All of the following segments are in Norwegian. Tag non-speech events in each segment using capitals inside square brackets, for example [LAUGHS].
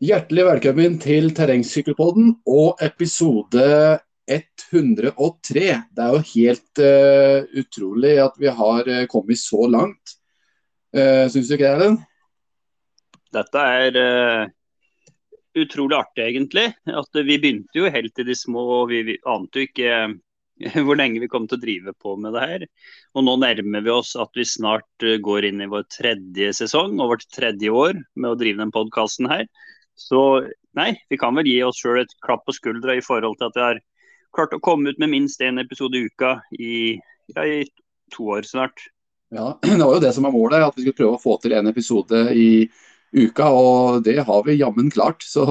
Hjertelig velkommen til Terrengsykkelpodden og episode 103. Det er jo helt uh, utrolig at vi har uh, kommet så langt. Uh, Syns du ikke det, Erlend? Dette er uh, utrolig artig, egentlig. At Vi begynte jo helt i de små, og vi, vi ante jo ikke [LAUGHS] hvor lenge vi kom til å drive på med det her. Og nå nærmer vi oss at vi snart går inn i vår tredje sesong og vårt tredje år med å drive den podkasten her. Så nei, vi kan vel gi oss sjøl et klapp på skuldra i forhold til at vi har klart å komme ut med minst én episode i uka i, ja, i to år snart. Ja, [CLEARS THROAT] Det var jo det som var målet, at vi skulle prøve å få til en episode i uka. Og det har vi jammen klart. Så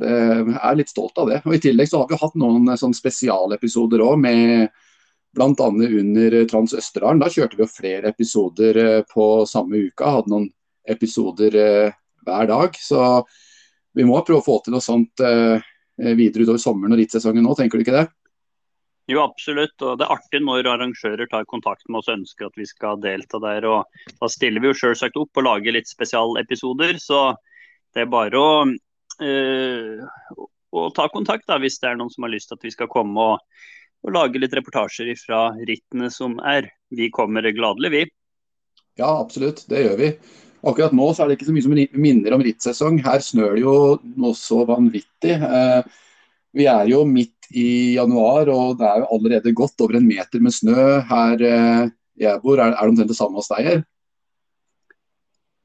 jeg er litt stolt av det. Og I tillegg så har vi hatt noen sånn spesialepisoder òg, med bl.a. under Trans Østerdalen. Da kjørte vi jo flere episoder eh, på samme uka. Hadde noen episoder eh, hver dag. Så vi må prøve å få til noe sånt eh, videre utover sommeren og rittsesongen nå, tenker du ikke det? Jo, absolutt. Og det er artig når arrangører tar kontakt med oss og ønsker at vi skal delta der. og Da stiller vi jo selvsagt opp og lager litt spesialepisoder. Så det er bare å, øh, å ta kontakt da, hvis det er noen som har lyst til at vi skal komme og, og lage litt reportasjer fra rittene som er. Vi kommer gladelig, vi. Ja, absolutt. Det gjør vi. Akkurat nå så er det ikke så mye som minner om rittsesong. Her snør det jo noe så vanvittig. Eh, vi er jo midt i januar, og det er jo allerede godt over en meter med snø her eh, jeg bor. Er, det omtrent det samme hos deg? her?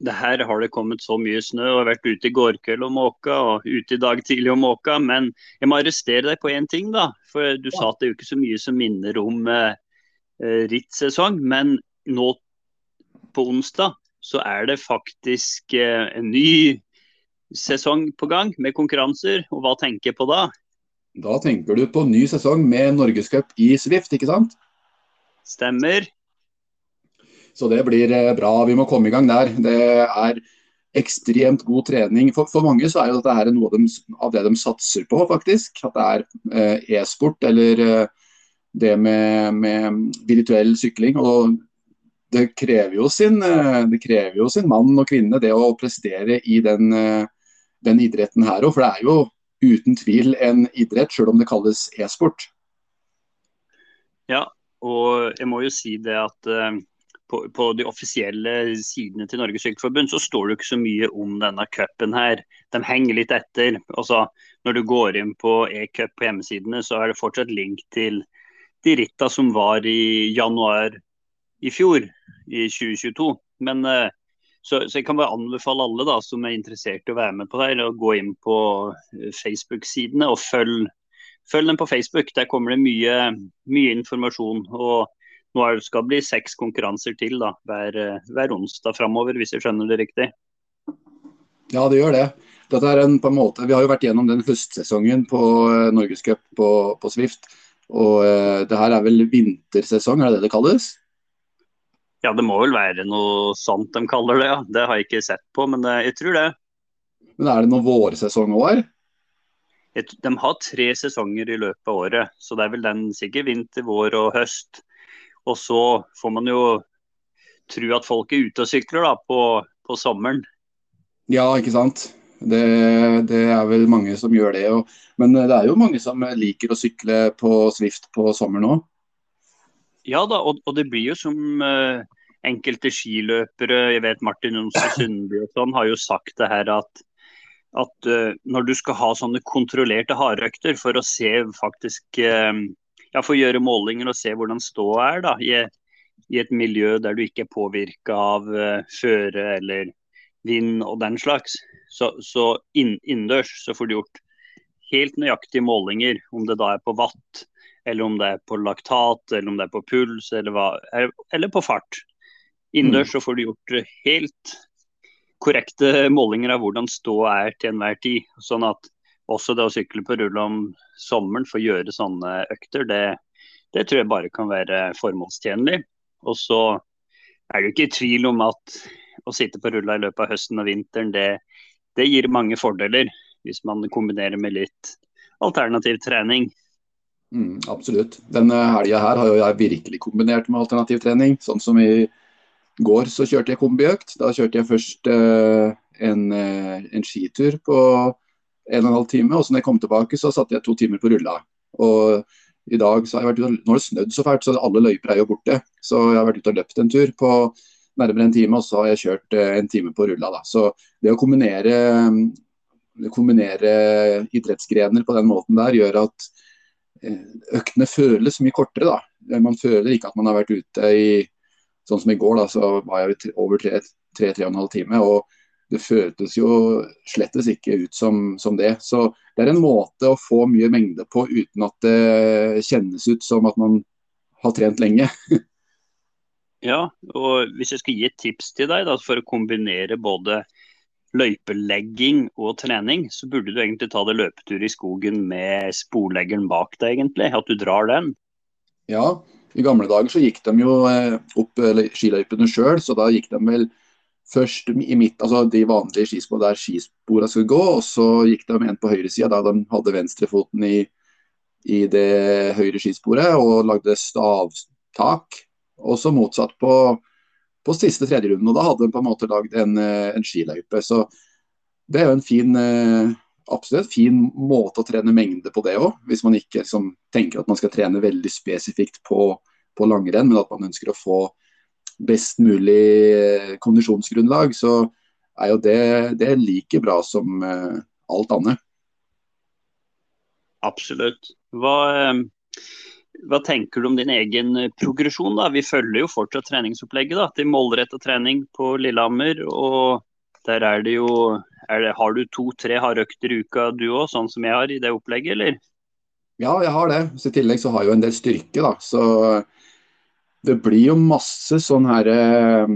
Det her har det kommet så mye snø, og jeg har vært ute i går kveld og måka og ute i dag tidlig og måka. Men jeg må arrestere deg på én ting, da. For du ja. sa at det er jo ikke så mye som minner om eh, eh rittsesong. Men nå på onsdag så er det faktisk eh, en ny sesong på gang med konkurranser. Og hva tenker jeg på da? Da tenker du på ny sesong med Norgescup i Swift, ikke sant? Stemmer. Så det blir eh, bra. Vi må komme i gang der. Det er ekstremt god trening. For, for mange så er jo dette noe dem, av, det de satser på, faktisk. At det er eh, e-sport eller det med, med virtuell sykling. Og det krever, jo sin, eh, det krever jo sin mann og kvinne det å prestere i den, eh, den idretten her òg. For det er jo uten tvil en idrett, sjøl om det kalles e-sport. Ja, og jeg må jo si det at uh, på, på, de offisielle sidene til Norges Sykkelforbund så står det jo ikke så mye om denne cupen her. De henger litt etter. Altså, når du går inn på e-cup på hjemmesidene, så er det fortsatt link til de ritta som var i januar i fjor, i 2022. Men eh, så, så, jeg kan bare anbefale alle da, som er interessert i å være med på det, å gå inn på eh, Facebook-sidene og følg, følg dem på Facebook. Der kommer det mye, mye informasjon. og nå skal det bli seks konkurranser til da, hver, eh, hver onsdag framover, hvis jeg skjønner det riktig. Ja, det gjør det. Dette er en, på en måte, vi har jo vært gjennom den høstsesongen på Norgescup på, på Swift. Og uh, det her er vel vintersesong, er det det kalles? Ja, det må vel være noe sånt de kaller det, ja. Det har jeg ikke sett på, men eh, jeg tror det. Men er det noen vårsesong òg her? De har tre sesonger i løpet av året, så det er vel den sikkert vinter, vår og høst. Og så får man jo tro at folk er ute og sykler da, på, på sommeren. Ja, ikke sant. Det, det, er vel mange som gjør det. Og, men det er jo mange som liker å sykle på Swift på sommeren òg. Ja da, og, og, det blir jo som uh, enkelte skiløpere, jeg vet Martin Johnsen [CLEARS THROAT] Sundby og sånn, har jo sagt det her at, at uh, når du skal ha sånne kontrollerte hardøkter for å se faktisk uh, ja, for å gjøre målinger og se hvordan ståa er da, i, i, et miljø der du ikke er påvirka av føre eller vind og den slags, så, så innendørs så får du gjort helt nøyaktige målinger, om det da er på watt eller om det er på laktat, eller om det er på puls, eller, hva, eller på fart. Innendørs mm. så får du gjort helt korrekte målinger av hvordan ståa er til enhver tid. Sånn at også det å sykle på rull om sommeren for å gjøre sånne økter, det, det tror jeg bare kan være formålstjenlig. Og så er du ikke i tvil om at å sitte på rulla i løpet av høsten og vinteren, det, det gir mange fordeler. Hvis man kombinerer med litt alternativ trening. Mm, absolutt. Denne helga her har jo jeg virkelig kombinert med alternativ trening. Sånn som i går så kjørte jeg kombiøkt. Da kjørte jeg først eh, en, en skitur på en og en halv time. Og så når jeg kom tilbake, så satte jeg to timer på rulla. Og i dag så har jeg vært ute, Nå har det snødd så fælt, så alle løyper er jo borte. Så jeg har vært ute og løpt en tur på nærmere en time, og så har jeg kjørt eh, en time på rulla. Da. Så det å kombinere, kombinere idrettsgrener på den måten der, gjør at eh, øktene føles mye kortere. da. Man føler ikke at man har vært ute i Sånn som i går, da, så var jeg over tre-tre og en halv time. og det føltes jo slettes ikke ut som, som, det. Så det er en måte å få mye mengde på uten at det kjennes ut som at man har trent lenge. [LAUGHS] ja, og hvis jeg skal gi et tips til deg da, for å kombinere både løypelegging og trening, så burde du egentlig ta det løpetur i skogen med sporleggeren bak deg, egentlig. At du drar den. Ja, i gamle dager så gikk de jo eh, opp skiløypene sjøl, så da gikk de vel først i midt, altså de vanlige skisporene der skisporene skulle gå, og så gikk de en på høyresida da de hadde venstrefoten i, i det høyre skisporet og lagde stavtak. Og så motsatt på, på siste tredje runden, og da hadde de på en måte lagd en, eh, en skiløype. Så det er jo en fin eh, absolutt fin måte å trene mengde på det òg. Hvis man ikke liksom, tenker at man skal trene veldig spesifikt på, på langrenn, men at man ønsker å få best mulig eh, kondisjonsgrunnlag, så er jo det, det er like bra som alt annet. Absolutt. Hva, hva, tenker du om din egen progresjon? da? Vi følger jo fortsatt treningsopplegget da, til målretta trening på Lillehammer. og Der er det jo er det, Har du to-tre hardøkter i uka du òg, sånn som jeg har i det opplegget, eller? Ja, jeg har det. Så I tillegg så har jeg jo en del styrke. da, så det blir jo masse sånn her eh,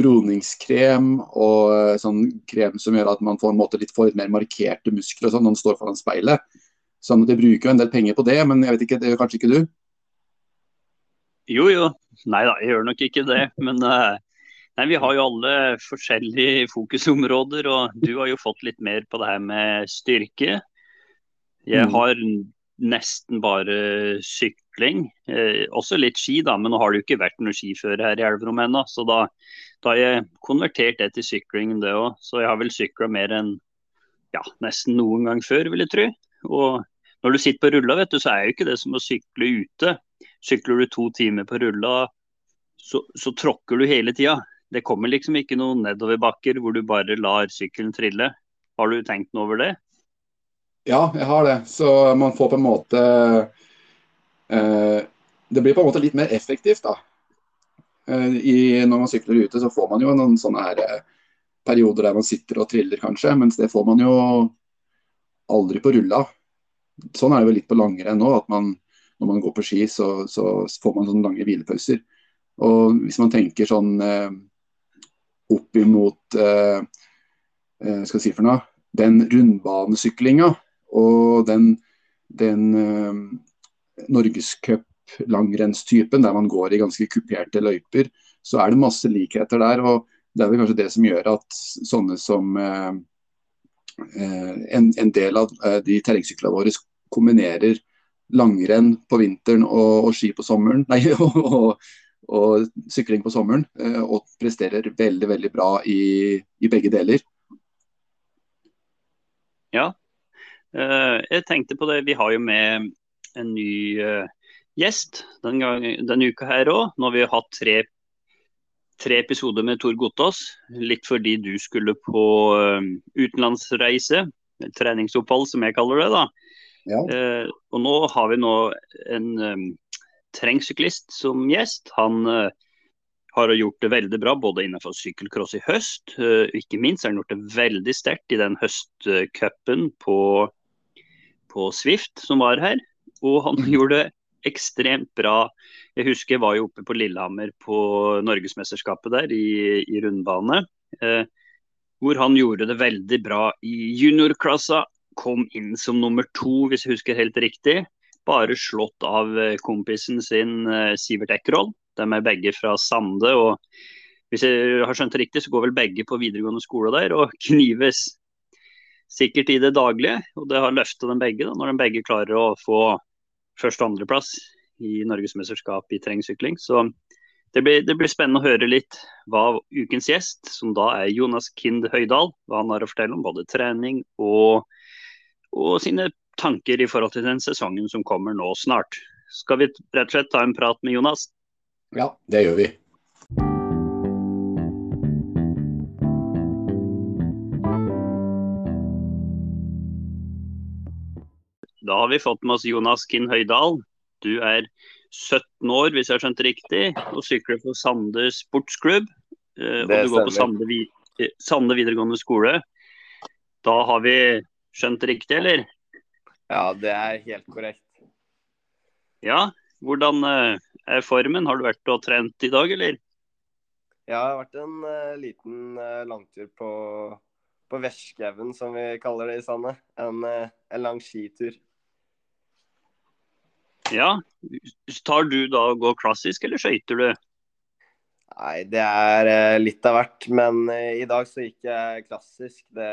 broningskrem og eh, sånn krem som gjør at man får, en måte, litt, får mer markerte muskler og sånn når man står foran speilet. Sånn at jeg bruker jo en del penger på det, men jeg vet ikke, det gjør kanskje ikke du? Jo jo, nei da, jeg gjør nok ikke det. Men uh, nei, vi har jo alle forskjellige fokusområder, og du har jo fått litt mer på det her med styrke. Jeg mm. har nesten bare sykling. Eh, også litt ski, da, men nå har det jo ikke vært noe skifører her i Elverum ennå. Så da, da, har jeg konvertert det til sykling, det òg. Så jeg har vel sykla mer enn ja, nesten noen gang før, vil jeg tro. Og når du sitter på rulla, vet du, så er jo ikke det som å sykle ute. Sykler du to timer på rulla, så, så tråkker du hele tida. Det kommer liksom ikke noen nedoverbakker hvor du bare lar sykkelen trille. Har du tenkt noe over det? Ja, jeg har det. Så man får på en måte eh, Det blir på en måte litt mer effektivt, da. Eh, i, når man sykler ute, så får man jo noen sånne her eh, perioder der man sitter og triller, kanskje. Mens det får man jo aldri på rulla. Sånn er det jo litt på langrenn nå, at man, når man går på ski, så, så får man sånne lange hvilepauser. Og hvis man tenker sånn eh, opp imot eh, eh skal jeg si for noe, den rundbanesyklinga og den, den eh, norgescup-langrennstypen der man går i ganske kuperte løyper, så er det masse likheter der. og Det er vel kanskje det som gjør at sånne som eh, en, en, del av uh, de terrengsyklene våre kombinerer langrenn på vinteren og, og ski på sommeren. Nei, [LAUGHS] og, og, sykling på sommeren. og presterer veldig veldig bra i, i begge deler. Ja, Eh, jeg tenkte på det, vi har jo med en ny eh, gjest den gang, denne uka her òg. Nå har vi hatt tre, tre episoder med Tor Gottaas. Litt fordi du skulle på utenlandsreise, treningsopphold som jeg kaller det. da. Ja. Eh, og nå har vi nå en um, terrengsyklist som gjest. Han uh, har gjort det veldig bra både innenfor sykkelcross i høst. ikke minst har han gjort det veldig sterkt i den høstcupen på på Swift som var her. Og han mm. gjorde det ekstremt bra. Jeg husker jeg var jo oppe på Lillehammer på Norgesmesterskapet der i, i rundbane. Eh, hvor han gjorde det veldig bra i juniorklassa. Kom inn som nummer to, hvis jeg husker helt riktig. Bare slått av eh, kompisen sin eh, Sivert Eckroll. De er begge fra Sande. og Hvis jeg har skjønt det riktig, så går vel begge på videregående skole der og [LAUGHS] knives sikkert i det daglige. Og det har løfta dem begge, da, når de begge klarer å få første- og andreplass i norgesmesterskap i terrengsykling. Så det blir, det blir, spennende å høre litt hva ukens gjest, som da er Jonas Kind Høydal, hva han har å fortelle om både trening og, og sine tanker i forhold til den sesongen som kommer nå snart. Skal vi rett og slett ta en prat med Jonas? Ja, det gjør vi. Da har vi fått med oss Jonas Kinn Høydal. Du er 17 år, hvis jeg har skjønt det riktig, og sykler for Sande sportsklubb. Eh, og du går på Sande, Sande, videregående skole. Da har vi skjønt riktig, eller? Ja, det er helt korrekt. Ja, hvordan eh, er formen? Har du vært og trent i dag, eller? Ja, det har vært en uh, liten uh, langtur på, på Verskauen, som vi kaller det i Sande. En, en lang skitur. Ja. Tar du da og går klassisk, eller skøyter du? Nei, det er eh, litt av hvert. Men eh, i dag så gikk jeg klassisk. Det,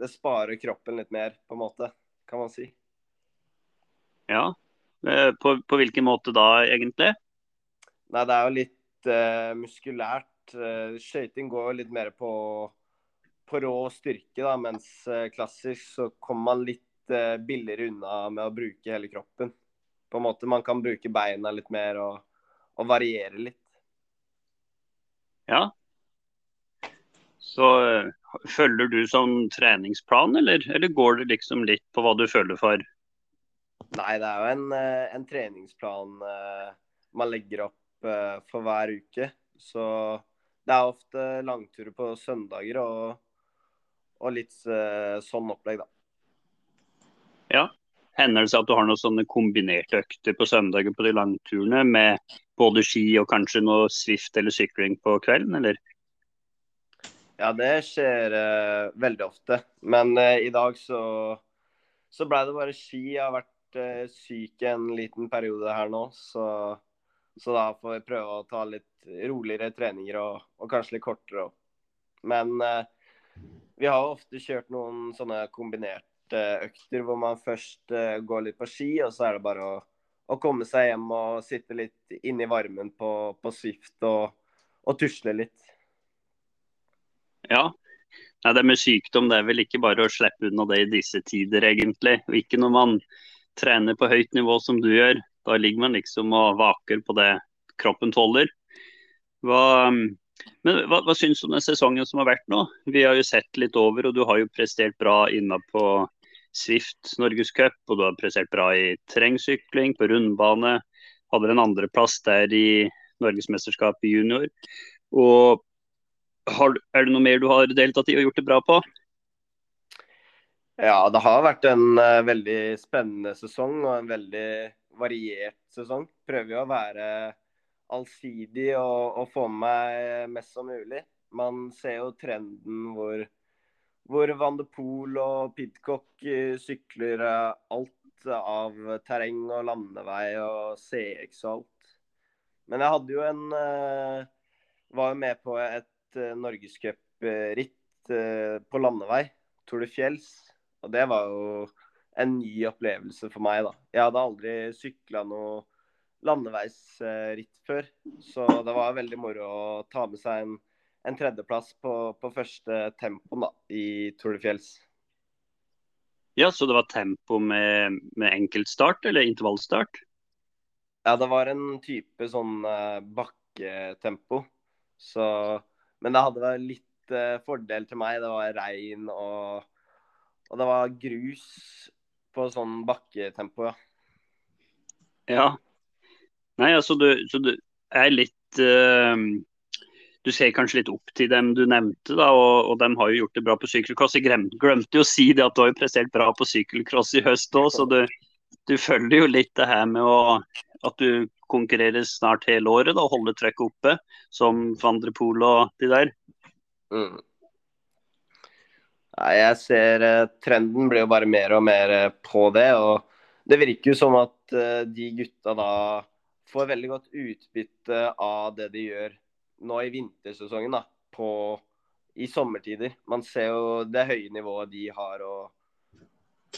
det, sparer kroppen litt mer, på en måte, kan man si. Ja. Eh, på, på hvilken måte da, egentlig? Nei, det er jo litt uh, muskulært. Skøyting går jo litt mer på, på rå styrke, da, mens klassisk så kommer man litt uh, billigere unna med å bruke hele kroppen på en måte man kan bruke beina litt mer og, og variere litt. Ja. Så uh, følger du sånn treningsplan, eller, eller, går det liksom litt på hva du føler for? Nei, det er jo en, uh, en treningsplan uh, man legger opp for hver uke. Så det er ofte langturer på søndager og, og litt sånn opplegg, da. Ja, Hender det seg at du har noen sånne kombinerte økter på søndager på de langturene med både ski og kanskje noe Swift eller sykling på kvelden, eller? Ja, det skjer uh, veldig ofte. Men uh, i dag så, så ble det bare ski. Jeg har vært uh, syk en liten periode her nå, så, så, da får vi prøve å ta litt roligere treninger og, og kanskje litt kortere òg. Men vi har ofte kjørt noen sånne kombinerte økter hvor man først uh, går litt på ski, og så er det bare å, å komme seg hjem og sitte litt inne i varmen på, på Swift og, og, tusle litt. Ja. Nei, det med sykdom det er vel ikke bare å slippe unna det i disse tider, egentlig. Og ikke når man trener på høyt nivå som du gjør. Da ligger man liksom og vaker på det kroppen tåler. Hva, men hva, hva syns du om den sesongen som har vært nå? Vi har jo sett litt over, og du har jo prestert bra inne på Swift Norgescup, og du har prestert bra i terrengsykling, på rundbane. Hadde en andreplass der i Norgesmesterskapet junior. Og har, er det noe mer du har deltatt i og gjort det bra på? Ja, det har vært en uh, veldig spennende sesong og en veldig variert sesong. Prøver jo å være allsidig og, og få med meg mest som mulig. Man ser jo trenden hvor hvor Van de Pool og Pidcock eh, sykler eh, alt av terreng og landevei og CX og alt. Men jeg hadde jo en eh, Var jo med på et norgescupritt på landevei, Tour de Fjells. Og det var jo en ny opplevelse for meg, da. Jeg hadde aldri sykla noe landeveisritt før, så det var veldig moro å ta med seg en en tredjeplass på, på første tempo da, i Tour de Fjells. Ja, Så det var tempo med, med enkeltstart eller intervallstart? Ja, det var en type sånn uh, bakketempo. Så, men det hadde vært litt uh, fordel til meg. Det var regn og, og det var grus på sånn bakketempo, ja. Ja. Nei, altså du, så du er litt uh, du ser kanskje litt opp til dem du nevnte, da, og, og de har jo gjort det bra på sykkelcross. Jeg glemte, jo å si det at du har jo prestert bra på sykkelcross i høst òg, så du, du, følger jo litt det her med å, at du konkurrerer snart hele året og holder trøkket oppe, som van der og de der. Mm. Nei, jeg ser eh, Trenden blir jo bare mer og mer eh, på det. og Det virker jo som at eh, de gutta da får veldig godt utbytte av det de gjør nå i vintersesongen, da, på, i sommertider. Man ser jo det høye nivået de har, og,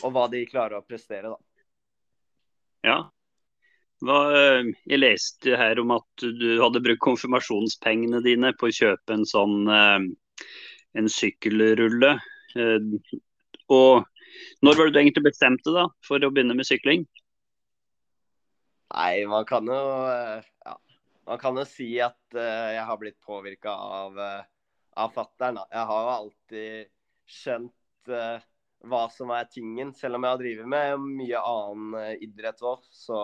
og hva de klarer å prestere, da. Ja. Hva, eh, jeg leste her om at du hadde brukt konfirmasjonspengene dine på å kjøpe en sånn eh, en sykkelrulle. Eh, og når var det du egentlig bestemte da, for å begynne med sykling? Nei, man kan jo ja, man kan jo si at jeg har blitt påvirka av, av fattern. Jeg har jo alltid skjønt hva som er tingen, selv om jeg har drevet med mye annen idrett òg. Så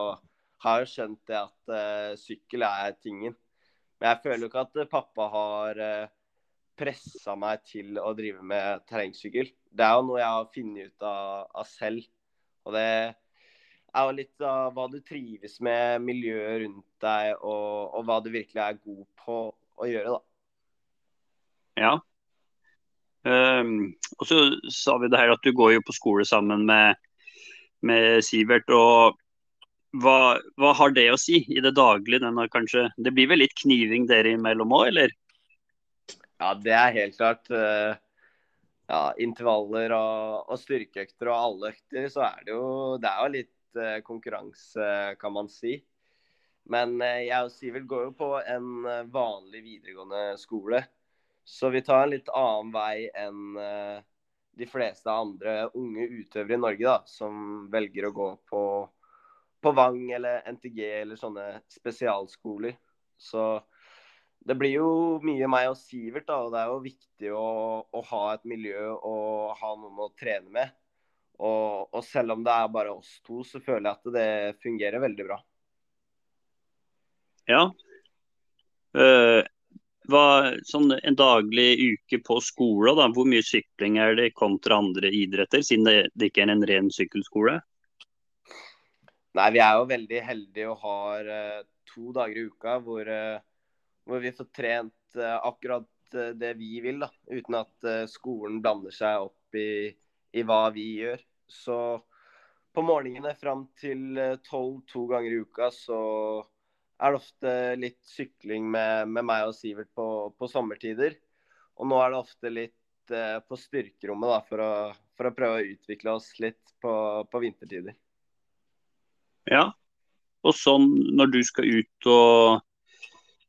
har jeg jo skjønt det at uh, sykkel er tingen. Men jeg føler jo ikke at pappa har uh, pressa meg til å drive med terrengsykkel. Det er jo noe jeg har funnet ut av, av, selv. Og det er jo litt av hva du trives med, miljøet rundt deg, og, og hva du virkelig er god på å gjøre, da. Ja. Um, og så sa vi det her at du går jo på skole sammen med, med Sivert. og hva, hva, har det å si i det daglige? Kanskje, det blir vel litt kniving dere imellom òg, eller? Ja, det er helt klart. Uh, ja, intervaller og, og, styrkeøkter og alle økter, så er det jo, det er jo litt uh, konkurranse, kan man si. Men uh, jeg og Sivert går jo på en vanlig videregående skole. Så vi tar en litt annen vei enn de fleste andre unge utøvere i Norge, da, som velger å gå på på Vang eller NTG eller sånne spesialskoler. Så det blir jo mye meg og Sivert, da, og det er jo viktig å, å ha et miljø og ha noen å trene med. Og, og, selv om det er bare oss to, så føler jeg at det fungerer veldig bra. Ja. Uh, hva, sånn en daglig uke på skole, da, hvor mye sykling er det kontra andre idretter, siden det, det ikke er en ren sykkelskole? Nei, vi er jo veldig heldige og har uh, to dager i uka hvor, uh, hvor vi får trent akkurat det vi vil, da, uten at skolen blander seg opp i, i, hva vi gjør. Så på morgenene fram til tolv to ganger i uka så er det ofte litt sykling med, med meg og Sivert på, på, sommertider. Og nå er det ofte litt på styrkerommet da, for å, for å prøve å utvikle oss litt på, på vintertider. Ja. Og sånn når du skal ut og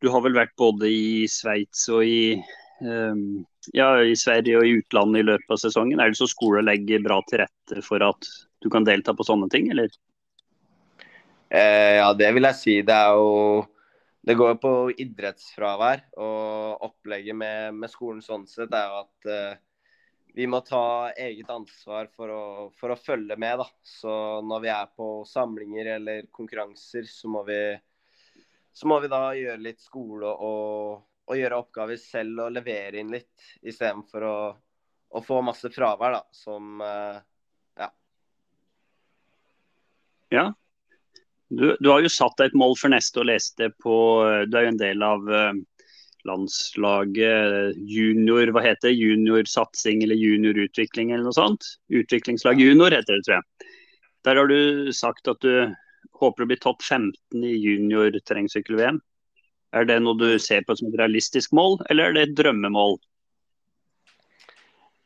Du har vel vært både i Sveits og i, ja, i Sverige og i utlandet i løpet av sesongen. Er det så skole legger bra til rette for at du kan delta på sånne ting, eller? Eh, ja, det vil jeg si. Det er jo Det går på idrettsfravær. Og opplegget med, med skolen sånn sett er jo at eh, vi må ta eget ansvar for å, for å, følge med. Da. Så når vi er på samlinger eller konkurranser, så må vi, så må vi da gjøre litt skole og, og, gjøre oppgaver selv og levere inn litt, istedenfor å, å få masse fravær, da, som eh, ja. Ja. Du, du, har jo satt deg et mål for neste og leste på Du er jo en del av uh, landslaget junior, hva heter det, juniorsatsing eller juniorutvikling eller noe sånt. Utviklingslag junior heter det, tror jeg. Der har du sagt at du håper å bli topp 15 i junior terrengsykkel-VM. Er det noe du ser på som et realistisk mål, eller er det et drømmemål?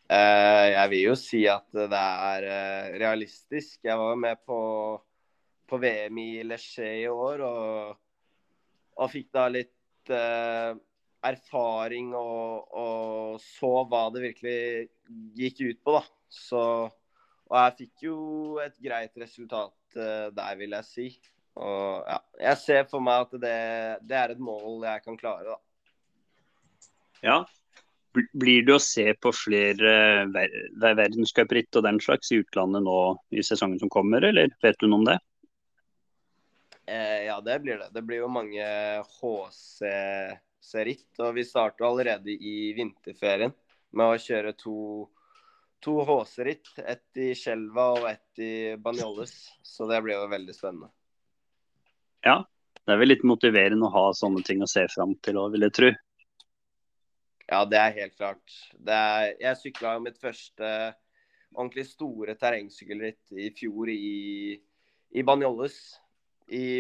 Uh, jeg vil jo si at det er uh, realistisk. Jeg var med på, på VM i Leché i år og, og fikk da litt uh, erfaring og, og, så hva det virkelig gikk ut på, da. Så, og jeg fikk jo et greit resultat uh, der, vil jeg si. Og ja, jeg ser for meg at det, det er et mål jeg kan klare, da. Ja. Blir det å se på flere ver verdenscupritt og den slags i utlandet nå i sesongen som kommer, eller vet du noe om det? Eh, ja, det blir det. Det blir jo mange HC ritt. Og vi starter allerede i vinterferien med å kjøre to, to HC-ritt. Ett i Skjelva og ett i Banjolles. Så det blir jo veldig spennende. Ja, det er vel litt motiverende å ha sånne ting å se fram til òg, vil jeg tro. Ja, det er helt klart. Er, jeg sykla jo mitt første ordentlig store terrengsykkelritt i fjor i, i Banjolles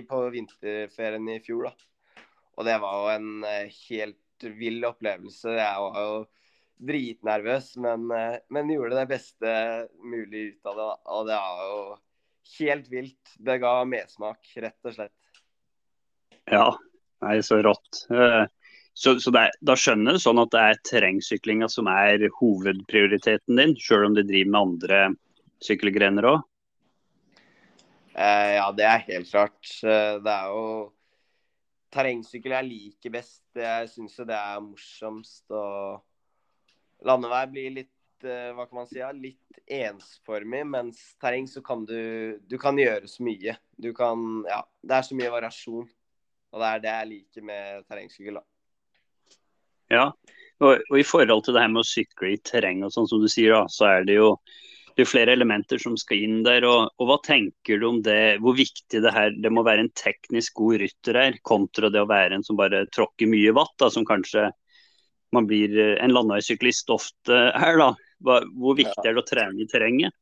på vinterferien i fjor. da. Og det var jo en eh, helt vill opplevelse. Jeg var jo dritnervøs, men, eh, men gjorde det beste mulig ut av det. Og det var jo helt vilt. Det ga mersmak, rett og slett. Ja, nei, så rått. Eh, så, så er, da skjønner du sånn at det er terrengsyklinga som er hovedprioriteten din, sjøl om du driver med andre sykkelgrener òg? Eh, ja, det er helt klart. Eh, det er jo terrengsykkel jeg liker best. Jeg syns jo det er morsomst. Og landevei blir litt Eh, hva kan man si, litt ensformig, mens terreng så kan du Du kan gjøre så mye. Du kan Ja, det er så mye variasjon. Og det er det jeg liker med terrengsykkel, da. Ja, og, og, i forhold til det her med å sykle i terreng og sånn som du sier, da, så er det jo det er flere elementer som skal inn der. Og, og, Hva tenker du om det, hvor viktig det her det må være en teknisk god rytter her, kontra det å være en som bare tråkker mye vatt, da, som kanskje man blir eh, en landeveissyklist ofte er. da. Hvor viktig er det å trene i terrenget?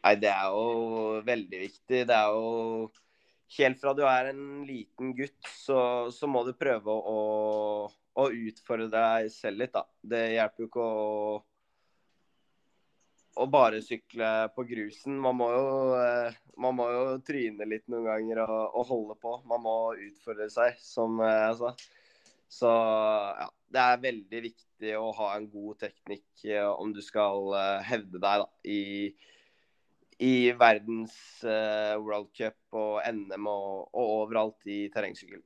Nei, Det er jo veldig viktig. Det er jo Helt fra du er en liten gutt, så, så må du prøve å, å, utfordre deg selv litt, da. Det hjelper jo ikke å, å bare sykle på grusen. Man må jo, eh, man må jo tryne litt noen ganger og, og holde på. Man må utfordre seg, som jeg sa. Så ja, det er veldig viktig å ha en god teknikk eh, om du skal eh, hevde deg da, i, i verdens uh, World Cup og NM og, og overalt i terrengsykkel.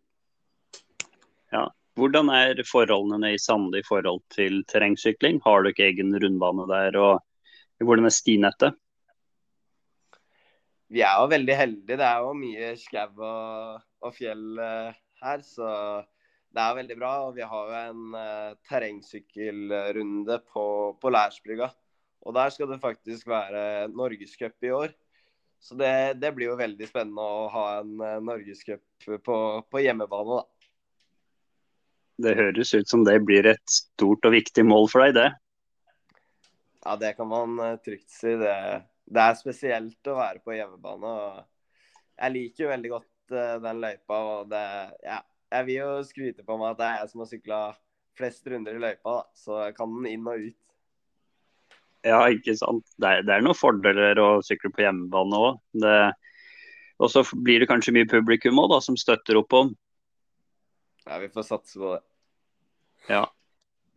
Ja. Hvordan er forholdene i Sande i forhold til terrengsykling? Har du ikke egen rundbane der? og Hvordan er stinettet? Vi er jo veldig heldige. Det er jo mye skau og, og, fjell her. Så det er veldig bra. Og vi har jo en uh, terrengsykkelrunde på, på Lærsbrygga. Og der skal det faktisk være norgescup i år. Så det, det, blir jo veldig spennende å ha en uh, norgescup på, på hjemmebane, da. Det høres ut som det blir et stort og viktig mål for deg, det? Ja, det kan man uh, trygt si. Det, det, er spesielt å være på hjemmebane. Jeg liker jo veldig godt uh, den løypa. og det, ja, jeg vil jo skryte på meg at det er jeg som har sykla flest runder i løypa, da. så jeg kan den inn og ut. Ja, ikke sant. Det er, det er noen fordeler å sykle på hjemmebane òg. Og så blir det kanskje mye publikum òg, som støtter opp om. Ja, vi får satse på det. Ja.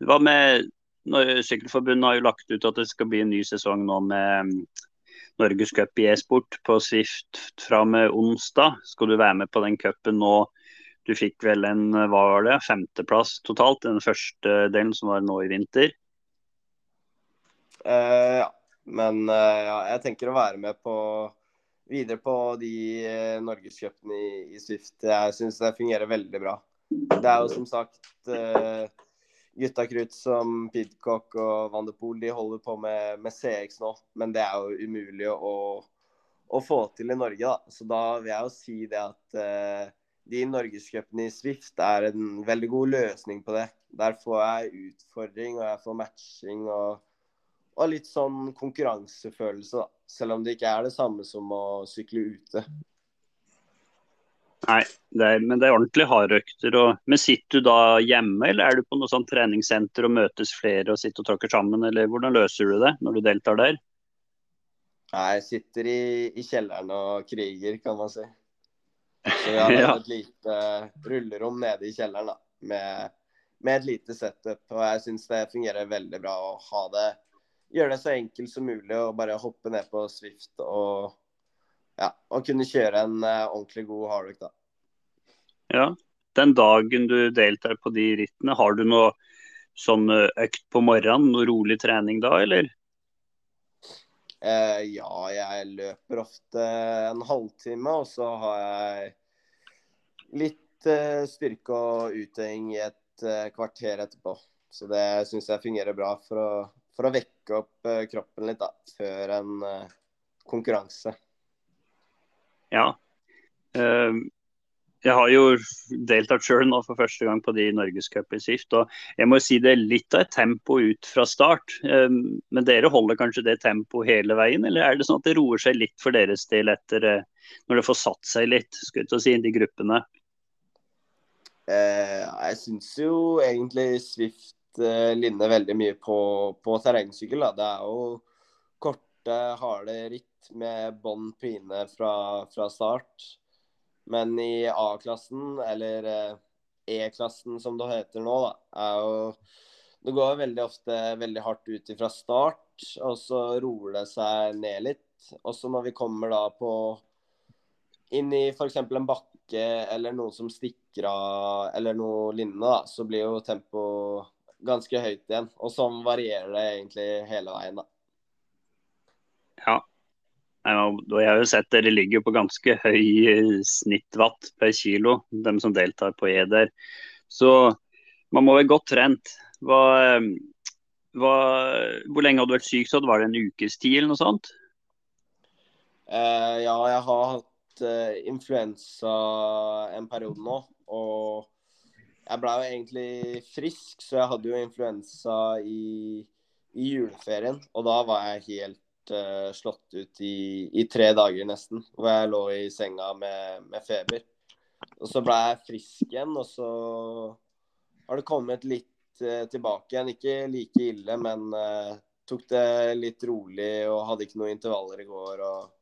Hva med Sykkelforbundet har jo lagt ut at det skal bli en ny sesong nå med mm, Norgescup i e-sport på Swift fra med onsdag. Skal du være med på den cupen nå du fikk vel en hva var det, femteplass totalt, den første delen som var nå i vinter? Ja, men uh, ja, jeg tenker å være med på videre på de uh, norgescupene i, i, Swift. Jeg syns det fungerer veldig bra. Det er jo som sagt gutta krutt som Pidcock og Van de Poel, de holder på med, med, CX nå. Men det er jo umulig å, å, få til i Norge, da. Så da vil jeg jo si det at de norgescupene i Swift er en veldig god løsning på det. Der får jeg utfordring, og jeg får matching og, og litt sånn konkurransefølelse, da. Selv om det ikke er det samme som å sykle ute. Nei, det er, men det er ordentlig hardøkter. Men sitter du da hjemme, eller er du på noe sånn treningssenter og møtes flere og sitter og tråkker sammen, eller hvordan løser du det når du deltar der? Nei, jeg sitter i, i kjelleren og kriger, kan man si. Så vi [LAUGHS] har ja. et lite rullerom nede i kjelleren da, med, med et lite setup. Og jeg syns det fungerer veldig bra å ha det Gjøre det så enkelt som mulig og bare hoppe ned på Swift og, ja, og kunne kjøre en uh, ordentlig god hardrock, da. Ja. Den dagen du deltar på de rittene, har du noe sånn eh, økt på morgenen? Noe rolig trening da, eller? Uh, ja, jeg løper ofte en halvtime, og så har jeg litt uh, styrke og utøving i et kvarter etterpå. Så det syns jeg fungerer bra for å, for å vekke opp uh, kroppen litt da, før en konkurranse. Ja. jeg har jo deltatt sjøl nå for første gang på de Norgescup i Swift. Og jeg må si det er litt av et tempo ut fra start. men dere holder kanskje det tempoet hele veien, eller er det sånn at det roer seg litt for deres del etter når det får satt seg litt, skulle jeg si, de gruppene? Eh, jeg syns jo egentlig Swift eh, ligner veldig mye på, på terrengsykkel. Da. Det er jo korte, harde ritt med bånn pine fra, fra, start. Men i A-klassen, eller eh, E-klassen som det heter nå, da, er jo Det går veldig ofte veldig hardt ut fra start, og så roer det seg ned litt. Også når vi kommer da på inn i f.eks. en bakke eller noe som stikker av, eller noe lignende, da, så blir jo tempoet ganske høyt igjen. Og sånn varierer det egentlig hele veien, da. Ja. Jeg har jo sett dere ligger på ganske høy eh, snittwatt per kilo, dem som deltar på E der. Så man må være godt trent. Hva, eh, hva, hvor lenge hadde du vært syk? Så var det en ukes tid eller noe sånt? Uh, ja, jeg har hatt uh, influensa en periode nå. Og jeg ble jo egentlig frisk, så jeg hadde jo influensa i, i juleferien. Og da var jeg helt uh, slått ut i, i, tre dager nesten, hvor jeg lå i senga med, med, feber. Og så ble jeg frisk igjen, og så har det kommet litt uh, tilbake igjen. Ikke like ille, men uh, tok det litt rolig og hadde ikke noen intervaller i går. Og,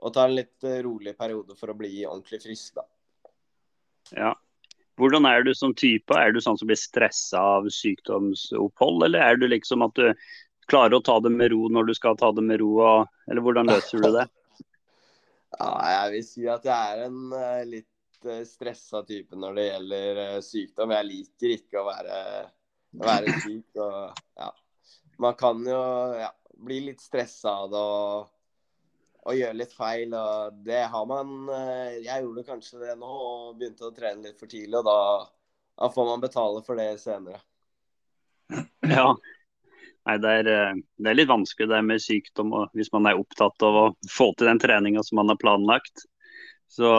og tar en litt rolig periode for å bli ordentlig frisk, da. Ja. Hvordan er du som type? Er du sånn som blir stressa av sykdomsopphold, eller er du liksom at du klarer å ta det med ro når du skal ta det med ro, og, eller hvordan løser du det? [LAUGHS] Ja, jeg vil si at jeg er en uh, litt uh, stressa type når det gjelder uh, sykdom. Jeg liker ikke å være, være syk. Og, ja. Man kan jo ja, bli litt stressa av det og, gjøre litt feil. Og det har man Jeg gjorde kanskje det nå og begynte å trene litt for tidlig, og da, da får man betale for det senere. Ja, Nei, det er, eh, det er, litt vanskelig det med sykdom og hvis man er opptatt av å få til den treninga som man har planlagt. Så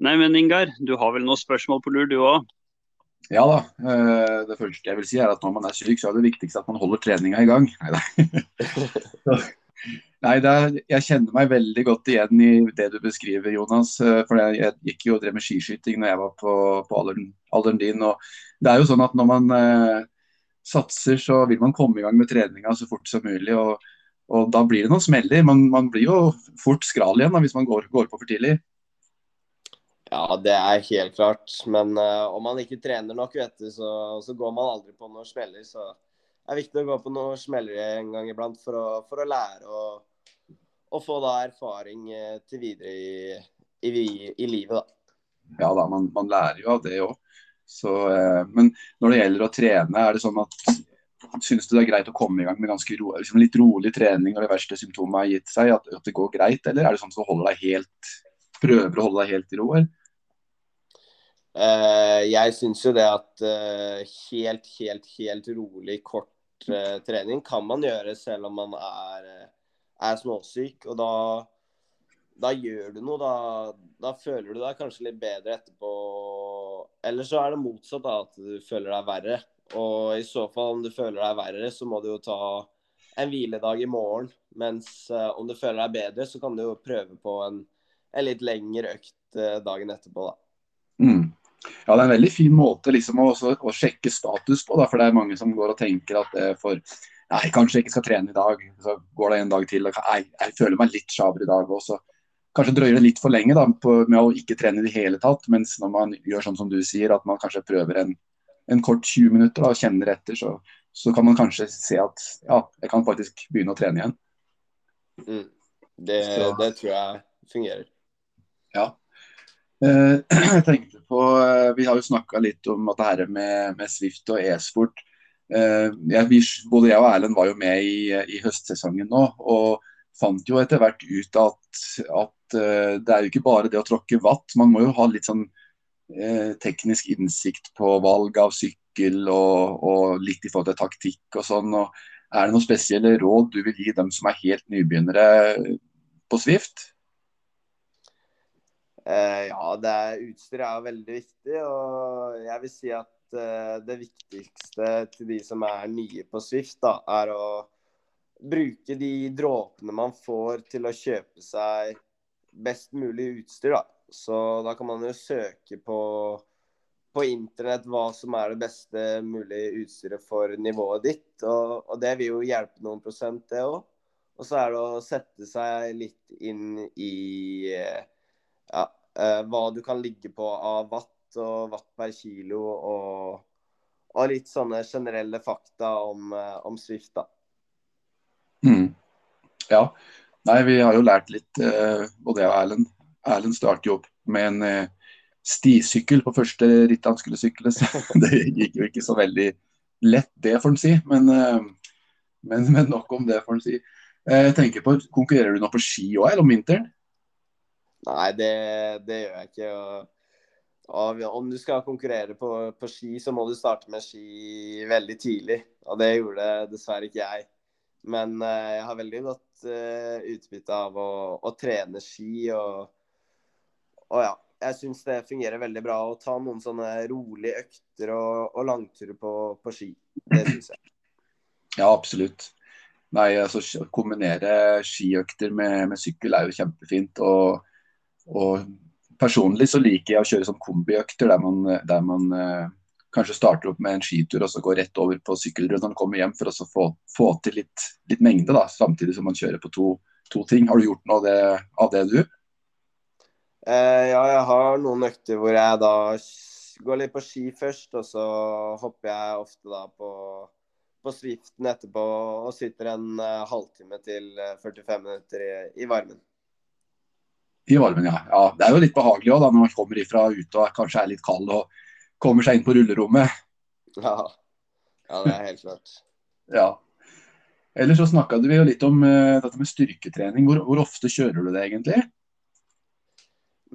Nei, men Ingar, du har vel noen spørsmål på lur, du òg? Ja da. Eh, det første jeg vil si er at når man er syk, så er det viktigste at man holder treninga i gang. Nei, [LAUGHS] [LAUGHS] [LAUGHS] er, jeg kjenner meg veldig godt igjen i det du beskriver, Jonas. Eh, for jeg, jeg gikk jo og drev med skiskyting når jeg var på, på alderen, alderen, din. og det er jo sånn at når man satser, så vil man komme i gang med treninga så fort som mulig. og, og Da blir det noen smeller. Man, man blir jo fort skral igjen da, hvis man går, går, på for tidlig. Ja, det er helt klart. Men uh, om man ikke trener nok, vet du, så, så, går man aldri på noen smeller. Så det er viktig å gå på noen smeller en gang iblant for å, for å lære og, og, få da erfaring uh, til videre i, i, i, livet. da. Ja da, man, man lærer jo av det òg. Eh, men når det gjelder å trene, er det sånn at Syns du det er greit å komme i gang med ganske ro, liksom litt rolig trening når det verste symptomet har gitt seg? At, at, det går greit, eller er det sånn at du holder deg helt, prøver å holde deg helt i ro? Uh, jeg syns jo det at uh, helt, helt, helt rolig, kort uh, trening kan man gjøre selv om man er, er småsyk. Og da, da gjør du noe. Da, da føler du deg kanskje litt bedre etterpå eller så er det motsatt, da, at du føler deg verre. Og i så fall, om du føler deg verre, så må du jo ta en hviledag i morgen. Mens uh, om du føler deg bedre, så kan du jo prøve på en, en litt lengre økt uh, dagen etterpå, da. Mm. Ja, det er en veldig fin måte liksom, å, å, sjekke status på. Da, for det er mange som går og tenker at det for Nei, kanskje jeg ikke skal trene i dag. Så går det en dag til. og jeg, jeg føler meg litt sjaber i dag også kanskje drøyer det litt for lenge da, på, med å ikke trene i det hele tatt. Mens når man gjør sånn som du sier, at man kanskje prøver en, en kort 20 minutter da, og kjenner etter, så, så, kan man kanskje se at ja, jeg kan faktisk begynne å trene igjen. Mm. Det, det, tror jeg fungerer. Ja. Eh, [CLEARS THROAT] jeg tenkte på, eh, Vi har jo snakka litt om at det her med, med Swift og e-sport. Eh, både jeg og Erlend var jo med i, i høstsesongen nå. og fant jo etter hvert ut at, at uh, det er jo ikke bare det å tråkke vatt. Man må jo ha litt sånn uh, teknisk innsikt på valg av sykkel og, og, litt i forhold til taktikk og sånn. Og er det noen spesielle råd du vil gi dem som er helt nybegynnere på Swift? Uh, ja, det er, utstyr er veldig viktig. Og jeg vil si at det viktigste til de som er nye på Swift, da, er å bruke de dråpene man får til å kjøpe seg best mulig utstyr. Da. Så da kan man jo søke på, på internett hva som er det beste mulige utstyret for nivået ditt. Og, og det vil jo hjelpe noen prosent, det òg. Og så er det å sette seg litt inn i ja, uh, hva du kan ligge på av watt og watt per kilo, og, og litt sånne generelle fakta om, uh, om Swift, da. Mm. Ja. Nei, vi har jo lært litt, både jeg og Erlend. Erlend starter jo opp med en stisykkel på første ritt han skulle sykle. Så [LAUGHS] det gikk jo ikke så veldig lett, det får en si. Men, men, men, nok om det, får en si. Jeg tenker på, Konkurrerer du nå på ski òg, eller om vinteren? Nei, det, det gjør jeg ikke. Og, om du skal konkurrere på, på, ski, så må du starte med ski veldig tidlig. Og det gjorde dessverre ikke jeg. Men uh, jeg har veldig godt uh, utbytte av å, å, trene ski. Og, og ja, jeg syns det fungerer veldig bra å ta noen sånne rolige økter og, og langturer på, på ski. Det syns jeg. Ja, absolutt. Nei, altså Kombinere skiøkter med, med, sykkel er jo kjempefint. Og og personlig så liker jeg å kjøre sånn kombiøkter der man, der man eh, kanskje starter opp med en skitur og så går rett over på sykkelrunde når man kommer hjem, for å få, få, til litt, litt, mengde, da, samtidig som man kjører på to, to ting. Har du gjort noe av det, av det du? Eh, ja, jeg har noen økter hvor jeg da går litt på ski først, og så hopper jeg ofte da på, på Swiften etterpå og sitter en uh, halvtime til 45 eh, minutter i, i varmen. I varmen, ja. ja. Det er jo litt behagelig også, da, når man kommer ifra ute og kanskje er litt kald og kommer seg inn på rullerommet. Ja, ja det er helt klart. ja. Ellers så snakka vi jo litt om uh, dette med styrketrening. Hvor, hvor, ofte kjører du det egentlig?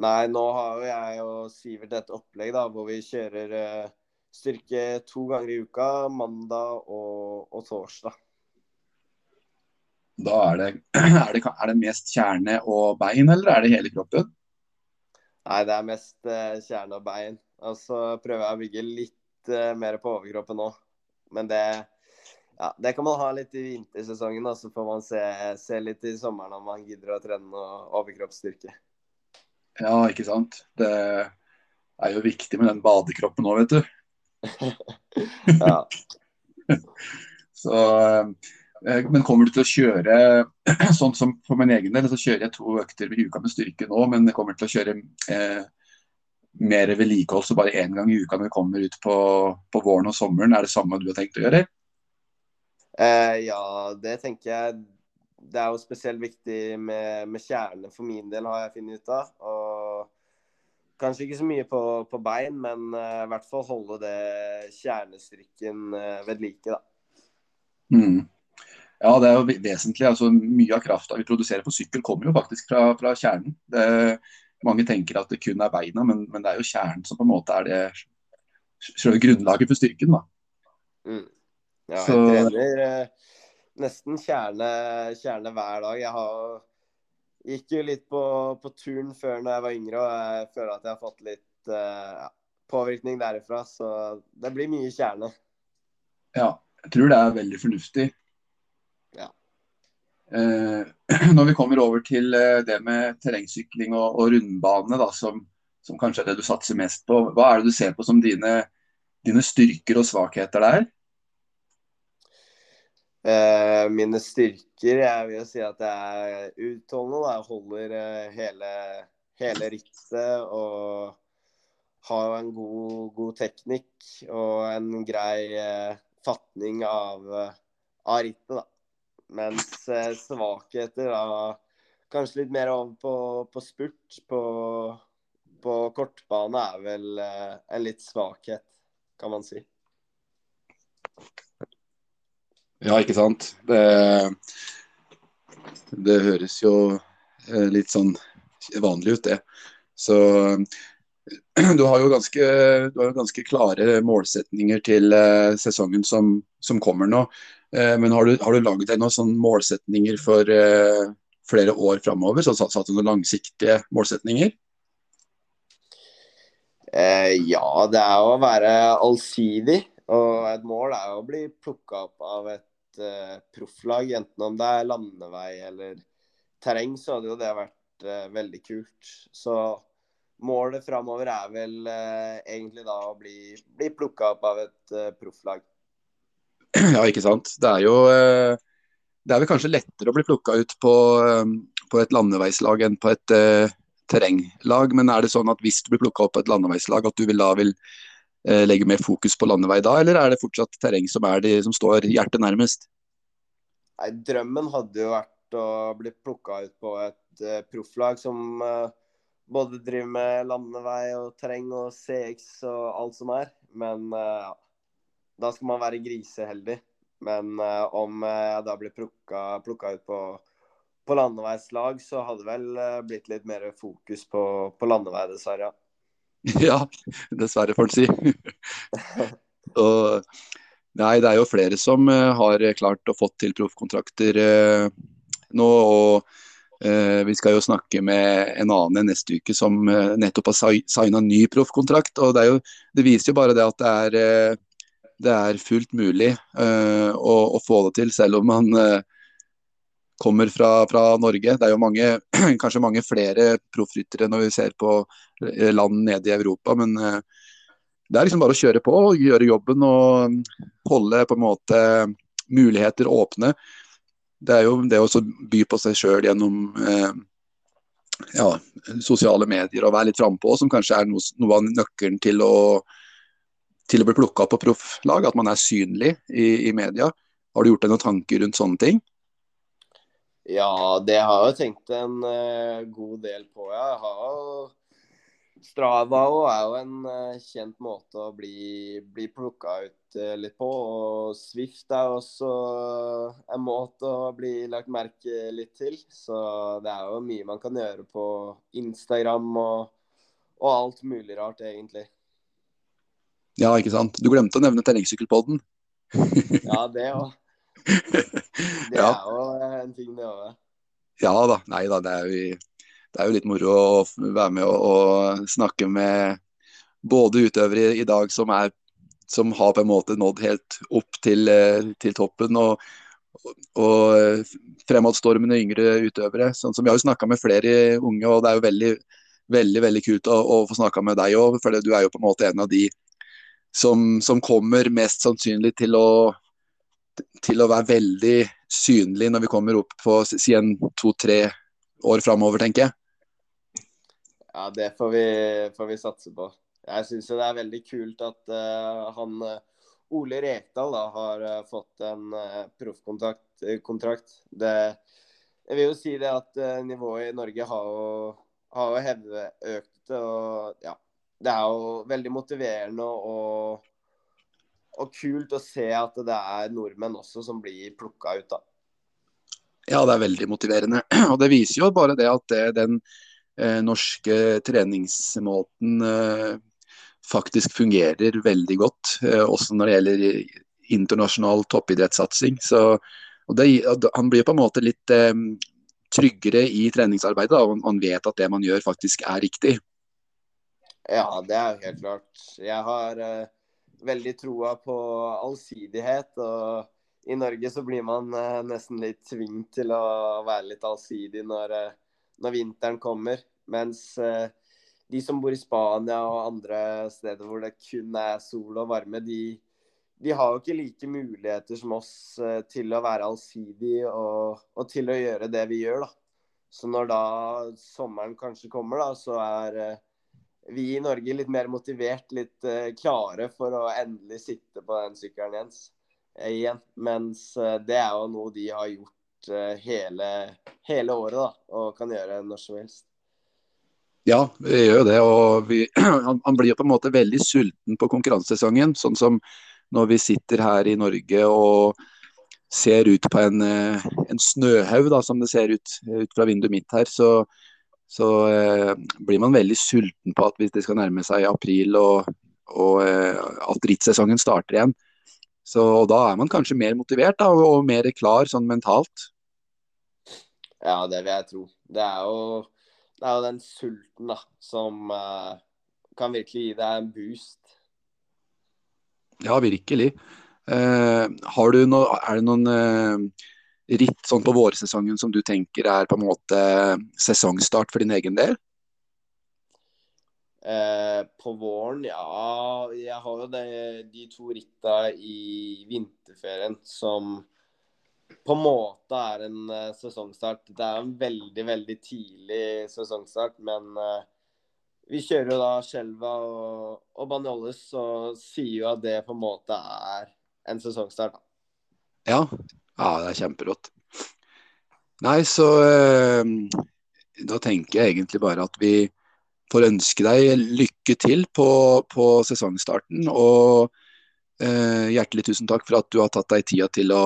Nei, nå har jo jeg og Sivert et opplegg da, hvor vi kjører uh, styrke to ganger i uka, mandag og, og torsdag. Da er det, [CLEARS THROAT] er, det, er det, mest kjerne og bein, eller er det hele kroppen? Nei, det er mest uh, kjerne og bein. Og så prøver jeg å bygge litt uh, mer på overkroppen nå. Men det, ja, det kan man ha litt i vintersesongen, og så får man se, se, litt i sommeren om man gidder å trene noe overkroppsstyrke. Ja, ikke sant. Det er jo viktig med den badekroppen nå, vet du. [LAUGHS] ja. [LAUGHS] så Eh, men kommer du til å kjøre [CLEARS THROAT] sånn som for min egen del, så kjører jeg to økter i uka med styrke nå, men jeg kommer til å kjøre eh, mer vedlikehold så bare én gang i uka når vi kommer ut på, på, våren og sommeren. Er det samme du har tenkt å gjøre? Eh, ja, det tenker jeg. Det er jo spesielt viktig med, med kjerne for min del, har jeg funnet ut av. Og kanskje ikke så mye på, på bein, men uh, i hvert fall holde det kjernestrykken uh, ved like, da. Mm. Ja, det er jo vesentlig. altså Mye av krafta vi produserer på sykkel, kommer jo faktisk fra, fra kjernen. Det, mange tenker at det kun er beina, men, men, det er jo kjernen som på en måte er det selve grunnlaget for styrken. da. Mm. Ja, jeg Så... trener eh, nesten kjerne, kjerne, hver dag. Jeg har, gikk jo litt på, på turn før når jeg var yngre, og jeg føler at jeg har fått litt eh, påvirkning derifra. Så det blir mye kjerne. Ja, jeg tror det er veldig fornuftig. Eh, [CLEARS THROAT] når vi kommer over til eh, det med terrengsykling og, og rundbane, da, som, som, kanskje er det du satser mest på, hva er det du ser på som dine, dine styrker og svakheter der? Eh, mine styrker Jeg vil si at jeg er utholdende. Jeg holder eh, hele, hele rittet og har en god, god, teknikk og en grei eh, fatning av, av rittet. da. Mens eh, svakheter da kanskje litt mer over på, på spurt. På, på, kortbane er vel eh, en litt svakhet, kan man si. Ja, ikke sant. Det, det høres jo eh, litt sånn vanlig ut, det. Så du har jo ganske, har jo ganske klare målsetninger til sesongen som, som kommer nå. Eh, men har du, har du laget deg noen sånne målsetninger for uh, flere år framover? Satt du noen langsiktige målsetninger? Eh, ja, det er å være allsidig. Og et mål er å bli plukka opp av et uh, profflag, enten om det er landevei eller terreng, så hadde jo det vært uh, veldig kult. Så målet framover er vel egentlig da å bli, bli plukka opp av et profflag. [CLEARS THROAT] Ja, ikke sant. Det er jo eh, Det er vel kanskje lettere å bli plukka ut på, eh, på, et landeveislag enn på et, uh, terrenglag. Men er det sånn at hvis du blir plukka opp på et landeveislag, at du vil da vil uh, legge mer fokus på landevei da, eller er det fortsatt terreng som, de, som står hjertet nærmest? Nei, Drømmen hadde jo vært å bli plukka ut på et uh, profflag som både driver med landevei og terreng og CX og alt som er. Men uh, da skal man være griseheldig. Men uh, om jeg da blir plukka, ut på, på landeveislag, så hadde vel uh, blitt litt mer fokus på, på landevei, dessverre. [LAUGHS] Ja, dessverre, får en si. [LAUGHS] og, nei, det er jo flere som har klart å få til proffkontrakter nå. og vi skal jo snakke med en annen neste uke som nettopp har signa ny proffkontrakt. og det, jo, det, viser jo bare det at det er det er fullt mulig uh, å, å, få det til, selv om man uh, kommer fra, fra, Norge. Det er jo mange, [CLEARS THROAT] kanskje mange flere proffryttere når vi ser på eh, land nede i Europa. Men uh, det er liksom bare å kjøre på, gjøre jobben og holde på en måte muligheter åpne. Det er jo det å by på seg sjøl gjennom ja, sosiale medier og være litt frampå, som kanskje er noe, noe av nøkkelen til å til å bli plukka på profflag, at man er synlig i, i, media. Har du gjort deg noen tanker rundt sånne ting? Ja, det har jeg tenkt en uh, god del på. Jeg har Strava er jo en uh, kjent måte å bli, bli plukka ut uh, litt på. Og Swift er også en måte å bli lagt merke litt til. Så det er jo mye man kan gjøre på Instagram og, og alt mulig rart, egentlig. Ja, ikke sant. Du glemte å nevne terrengsykkelpodden. [LAUGHS] ja, det òg. [LAUGHS] Det ja. er jo en ting, det òg. Ja da. Nei da, det er, jo, det er jo litt moro å være med og, og snakke med både utøvere i, dag som, er, som har på en måte nådd helt opp til, eh, til toppen, og, og fremadstormende yngre utøvere. Sånn som Vi har jo snakka med flere unge, og det er jo veldig, veldig, veldig kult å, å få snakka med deg òg. For du er jo på en måte en av de som, som kommer mest sannsynlig til å, til å være veldig synlig når vi kommer opp på si en to-tre år framover, tenker jeg. Ja, det får vi, får vi satse på. Jeg syns det er veldig kult at uh, han uh, Ole Rekdal da, har uh, fått en proffkontrakt. Jeg vil jo si det at nivået i Norge har jo, har jo hevet, økt. Og ja, det er jo veldig motiverende og, og, kult å se at det er nordmenn også som blir plukka ut, da. Ja, det er veldig motiverende. [CLEARS THROAT] Og det viser jo bare det at det, den eh, norske treningsmåten eh, faktisk fungerer veldig godt. Eh, også når det gjelder internasjonal toppidrettssatsing. Så, det, han blir på en måte litt eh, tryggere i treningsarbeidet. Og han vet at det man gjør faktisk er riktig. Ja, det er jo helt klart. Jeg har uh, veldig troa på allsidighet. Og i Norge så blir man uh, nesten litt tvunget til å være litt allsidig når, uh, når vinteren kommer. Mens de som bor i Spania og andre steder hvor det kun er sol og varme, de, de har jo ikke like muligheter som oss til å være allsidig og, og, til å gjøre det vi gjør. da. Så når da sommeren kanskje kommer, da, så er vi i Norge litt mer motivert, litt uh, klare for å endelig sitte på den sykkelen Jens, uh, igjen. Mens uh, det er jo noe de har gjort hele, hele, året, da, og kan gjøre når som helst. Ja, vi gjør jo det. og vi, [CLEARS THROAT] han, han, blir jo på en måte veldig sulten på konkurransesesongen. Sånn som når vi sitter her i Norge og ser ut på en, en snøhaug, da, som det ser ut, ut fra vinduet mitt her. så så eh, blir man veldig sulten på at hvis det skal nærme seg april og, og eh, at rittsesongen starter igjen. Så Da er man kanskje mer motivert da, og, og, mer klar sånn mentalt. Ja, det vil jeg tro. Det er jo, det er jo den sulten da, som eh, kan virkelig gi deg en boost. Ja, virkelig. Eh, har du no, er det noen eh, ritt sånn på vårsesongen som du tenker er på en måte sesongstart for din egen del? Eh, på våren, ja. Jeg har jo det, de to ritta i vinterferien som på en måte er en uh, sesongstart. Det er en veldig, veldig tidlig sesongstart, men uh, vi kjører jo da Skjelva og, og Banjolles og sier jo at det på en måte er en sesongstart. Ja. Ja, det er kjemperått. Nei, så eh, da tenker jeg egentlig bare at vi får ønske deg lykke til på, på sesongstarten. Og eh, hjertelig tusen takk for at du har tatt deg tida til å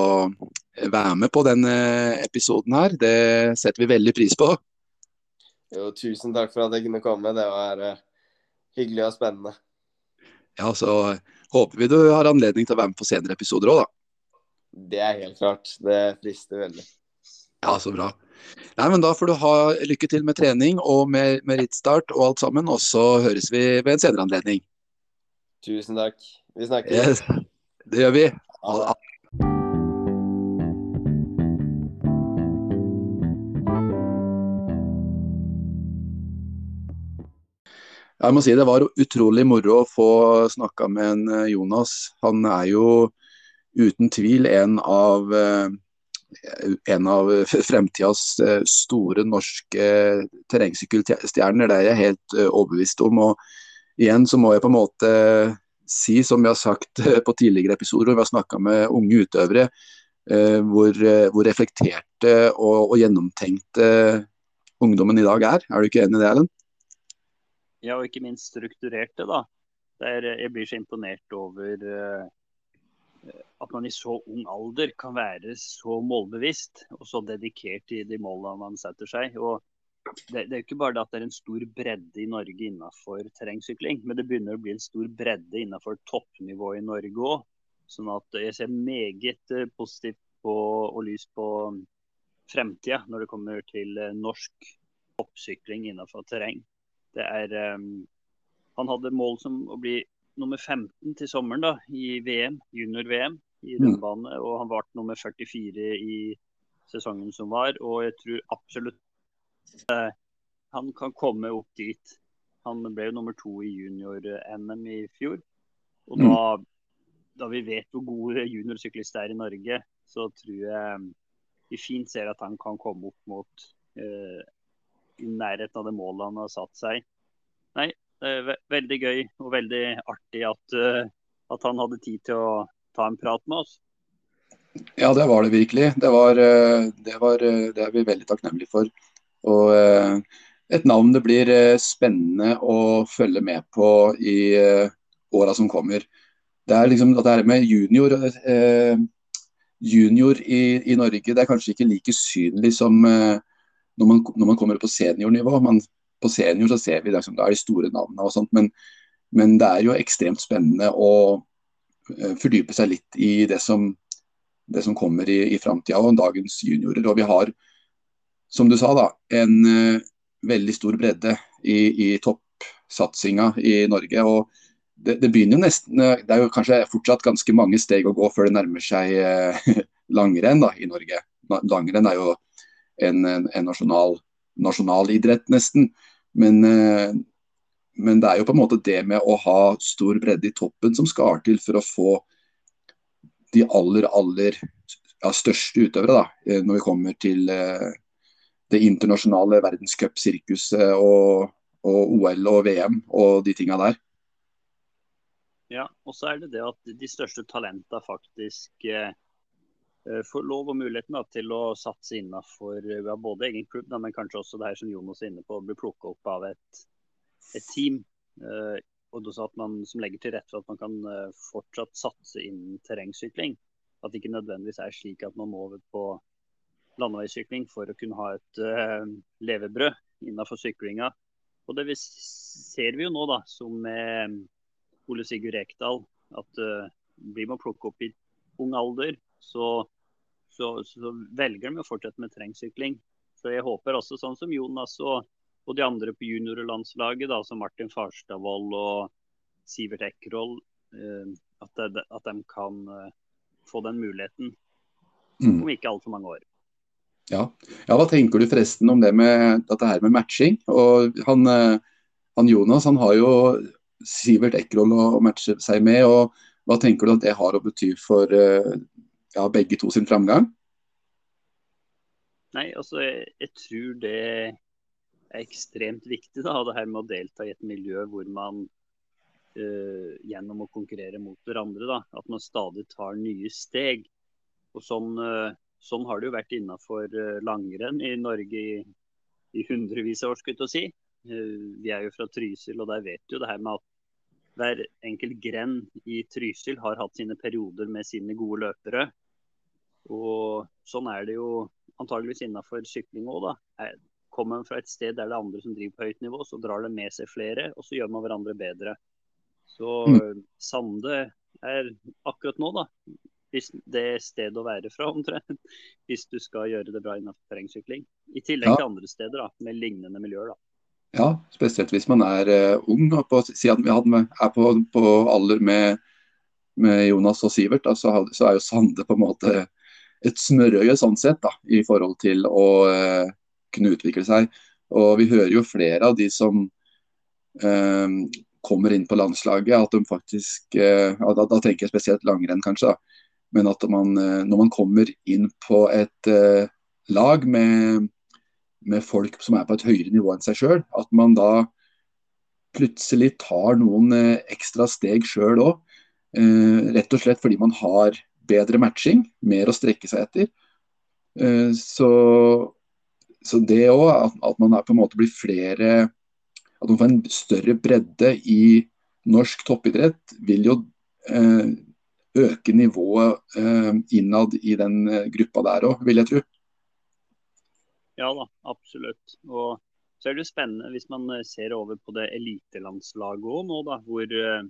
være med på denne episoden her. Det setter vi veldig pris på. Jo, tusen takk for at jeg kunne komme. Det var uh, hyggelig og spennende. Ja, så håper vi du har anledning til å være med på senere episoder òg, da. Det er helt klart. Det frister veldig. Ja, så bra. Nei, men Da får du ha lykke til med trening og med, med rittstart og alt sammen. Og så høres vi ved en senere anledning. Tusen takk. Vi snakkes. Yes, det gjør vi. Ha, Jeg må si Det var utrolig moro å få snakka med en eh, Jonas. Han er jo uten tvil en av, eh, en av [LAUGHS] fremtidas eh, store norske terrengsykkelstjerner. Det er jeg helt overbevist om. og Igjen så må jeg på en måte si, som vi har sagt [LAUGHS] på tidligere episoder, vi har snakka med unge utøvere, hvor, hvor reflekterte og, og gjennomtenkte ungdommen i dag er. Er du ikke enig i det, Erlend? Ja, og ikke minst strukturerte, da. Der jeg blir så imponert over at man i så ung alder kan være så målbevisst og så dedikert i de målene man setter seg. Og det, det er ikke bare det at det er en stor bredde i Norge innenfor terrengsykling, men det begynner å bli en stor bredde innenfor toppnivået i Norge òg. Sånn at jeg ser meget uh, positivt på, og lyst på fremtida når det kommer til uh, norsk oppsykling innenfor terreng. Det er um, Han hadde mål som å bli nummer 15 til sommeren da, i VM, junior-VM i rundbane. Mm. Og han ble nummer 44 i sesongen som var. Og jeg tror absolutt uh, han kan komme opp dit. Han ble jo nummer to i junior-NM i fjor. Og da, mm. da, vi vet hvor gode juniorsyklister er i Norge, så tror jeg vi fint ser at han kan komme opp mot uh, i nærheten av det målet han har satt seg. Nei, veldig gøy og veldig artig at, uh, at, han hadde tid til å ta en prat med oss. Ja, det var det virkelig. Det, var, uh, det, var, det er vi veldig takknemlige for. Og et navn det blir spennende å følge med på i åra som kommer. Det er liksom det her med junior junior i, i, Norge det er kanskje ikke like synlig som når man, når man kommer på seniornivå. Man, på senior så ser vi liksom, da er de store navnene og sånt, men, men, det er jo ekstremt spennende å uh, fordype seg litt i det som, det som kommer i, i framtida og dagens juniorer. Og vi har, som du sa, da, en uh, veldig stor bredde i, i toppsatsinga i Norge. og det, det, begynner jo nesten eh, Det er jo kanskje fortsatt ganske mange steg å gå før det nærmer seg eh, [LAUGHS] langrenn da, i Norge. Langrenn er jo en, en nasjonal, nasjonal, idrett, nesten. Men, eh, men, det er jo på en måte det med å ha stor bredde i toppen som skal til for å få de aller, aller ja, største utøvere, da, eh, når vi kommer til eh, det internasjonale verdenscupsirkuset og, og OL og VM og de tinga der. Ja, og så er det det at de største talentene faktisk Eh, får lov og muligheten da, til å satse innenfor eh, ja, både egen klubb, da, men kanskje også det her som Jonas er inne på, å bli plukka opp av et, et team. Eh, og at man som legger til rette for at man kan eh, fortsatt satse innen terrengsykling. At det ikke nødvendigvis er slik at man må over på landeveissykling for å kunne ha et eh, levebrød innenfor syklinga. Og det vi ser vi jo nå, da, som med Ole Sigurd Rekdal, at uh, blir man plukket opp i ung alder, så så, så, velger de å fortsette med terrengsykling. Så jeg håper også, sånn som Jonas og, og de andre på juniorlandslaget, da, som Martin Farstadvold og Sivert Ekroll, eh, at, at, de kan eh, få den muligheten mm. om ikke altfor mange år. Ja. ja. Hva tenker du forresten om det med dette her med matching? Og han, eh, han Jonas han har jo Sivert Ekroll å matche seg med. og Hva tenker du at det har å bety for uh, ja, begge to sin framgang? Nei, altså jeg, jeg, tror det er ekstremt viktig, da, det her med å delta i et miljø hvor man uh, gjennom å konkurrere mot hverandre, da, at man stadig tar nye steg. Og sånn, uh, sånn har det jo vært innafor uh, langrenn i Norge i, i hundrevis av år, skulle jeg si. vi er jo fra Trysil, og der vet jo det her med at hver enkelt grend i Trysil har hatt sine perioder med sine gode løpere. Og sånn er det jo antageligvis innafor sykling òg, da. Kommer man fra et sted der det er andre som driver på høyt nivå, så drar det med seg flere, og så gjør man hverandre bedre. Så mm. Sande er akkurat nå, da, hvis det er stedet å være fra, omtrent. Hvis du skal gjøre det bra innenfor terrengsykling. I tillegg ja. til andre steder da, med lignende miljøer. da. Ja, spesielt hvis man er uh, ung. og på, Siden vi med, er på, på, alder med, med, Jonas og Sivert, da, så, så, er jo Sande på en måte et smørøye sånn sett da, i forhold til å uh, kunne utvikle seg. Og Vi hører jo flere av de som uh, kommer inn på landslaget, at de faktisk da, da, tenker jeg spesielt langrenn, kanskje. da, Men at man, når man kommer inn på et lag med med folk som er på et høyere nivå enn seg sjøl. At man da plutselig tar noen eh, ekstra steg sjøl òg. Eh, rett og slett fordi man har bedre matching, mer å strekke seg etter. Eh, så, så, det òg, at, man er på en måte blir flere At man får en større bredde i norsk toppidrett, vil jo øke nivået innad i den gruppa der òg, vil jeg tro. Ja da, absolutt. Og så er det jo spennende hvis man eh, ser over på det elitelandslaget òg nå, da, hvor, eh,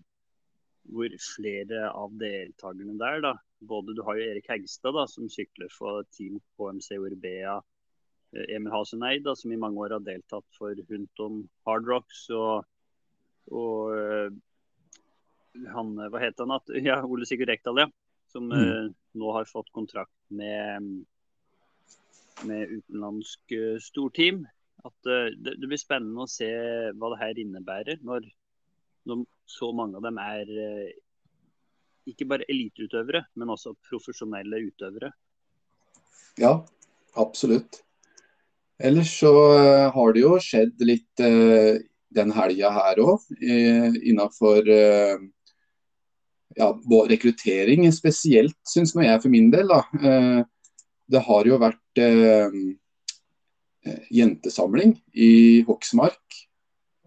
hvor, flere av deltakerne der, da, både du har jo Erik Hegstad da, som sykler for Team KMC Urbea, eh, Emil Haseneid da, som i mange år har deltatt for Hunton Hardrocks. Og, og han, hva heter han? [LAUGHS] Ja, Ole Sigurd Rekdal, ja. Som mm. nå har fått kontrakt med med utenlandsk uh, storteam. At uh, det, det, blir spennende å se hva det her innebærer når, når så mange av dem er uh, ikke bare eliteutøvere, men også profesjonelle utøvere. Ja, absolutt. Ellers så har det jo skjedd litt den helga her òg, innafor ja, rekruttering spesielt, syns jeg for min del. da det har jo vært eh, eh, jentesamling i Hoksmark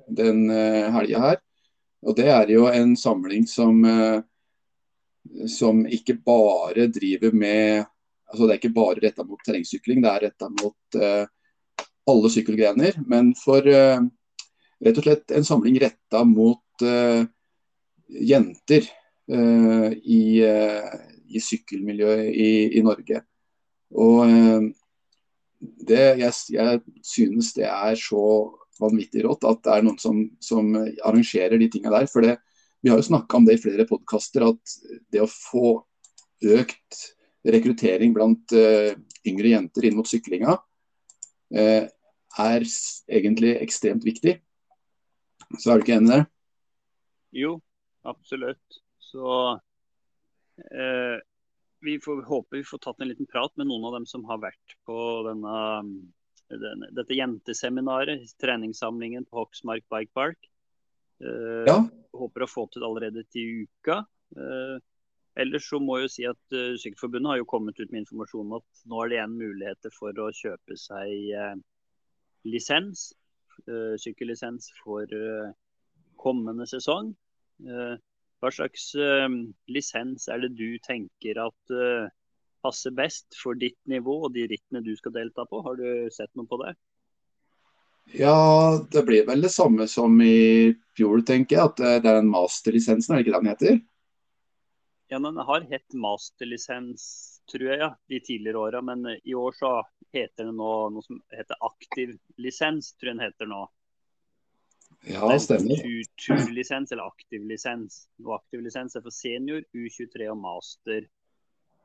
den eh, helga her. Og det er jo en samling som, eh, som ikke bare driver med altså Det er ikke bare retta mot terrengsykling, det er retta mot eh, alle sykkelgrener. Men for eh, rett og slett en samling retta mot eh, jenter i, i sykkelmiljøet i, i Norge. Og eh, det, jeg, jeg, synes det er så vanvittig rått at det er noen som, som arrangerer de tinga der. For det, vi har jo snakka om det i flere podkaster, at det å få økt rekruttering blant uh, yngre jenter inn mot syklinga uh, er egentlig ekstremt viktig. Så er du ikke enig i det? Jo, absolutt. Så uh, vi får håper vi får tatt en liten prat med noen av dem som har vært på denne, denne, dette jenteseminaret, treningssamlingen på Hoksmark Bike Park. Uh, ja. Håper å få til det allerede til uka. Uh, ellers så må jeg jo si at uh, Sykkelforbundet har jo kommet ut med informasjon om at nå er det igjen muligheter for å kjøpe seg uh, lisens, sykkellisens for kommende sesong. Hva slags uh, lisens er det du tenker at uh, passer best for ditt nivå og de rittene du skal delta på? Har du sett noe på det? Ja, det blir vel det samme som i fjor, tenker jeg. At det er den masterlisensen, er det ikke det den heter? Ja, den har hett masterlisens, tror jeg, ja, de tidligere åra. Men i år så heter det nå noe som heter aktiv lisens, tror jeg den heter nå. Ja, stemmer. Turlisens eller aktiv lisens. Og aktiv lisens er for senior, U23 og master.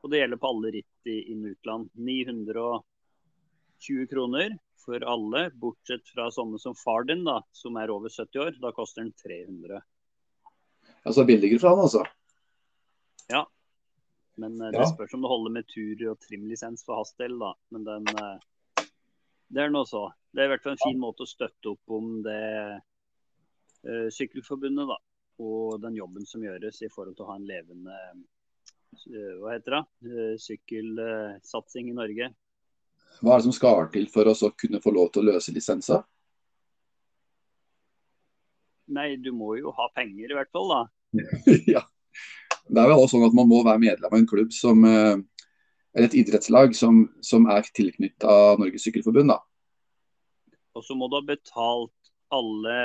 Og det gjelder på alle ritt i inn-utland. 920 kroner for alle, bortsett fra sånne som far din, da, som er over 70 år. Da koster den 300. Ja, Så billigere for han, altså? Ja. Men uh, det spørs om det holder med tur- og trimlisens for hans del, da. Men den uh, det er noe så. Det er i hvert fall en fin måte å støtte opp om det sykkelforbundet, da. Og den jobben som gjøres i forhold til å ha en levende uh, hva heter det? Uh, sykkelsatsing i Norge. Hva er det som skal til for å kunne få lov til å løse lisenser? Nei, du må jo ha penger i hvert fall, da. [LAUGHS] ja. Det er jo også sånn at man må være medlem av en klubb som eller et idrettslag som, som er tilknyttet Norges Sykkelforbund. da. Og så må du ha betalt alle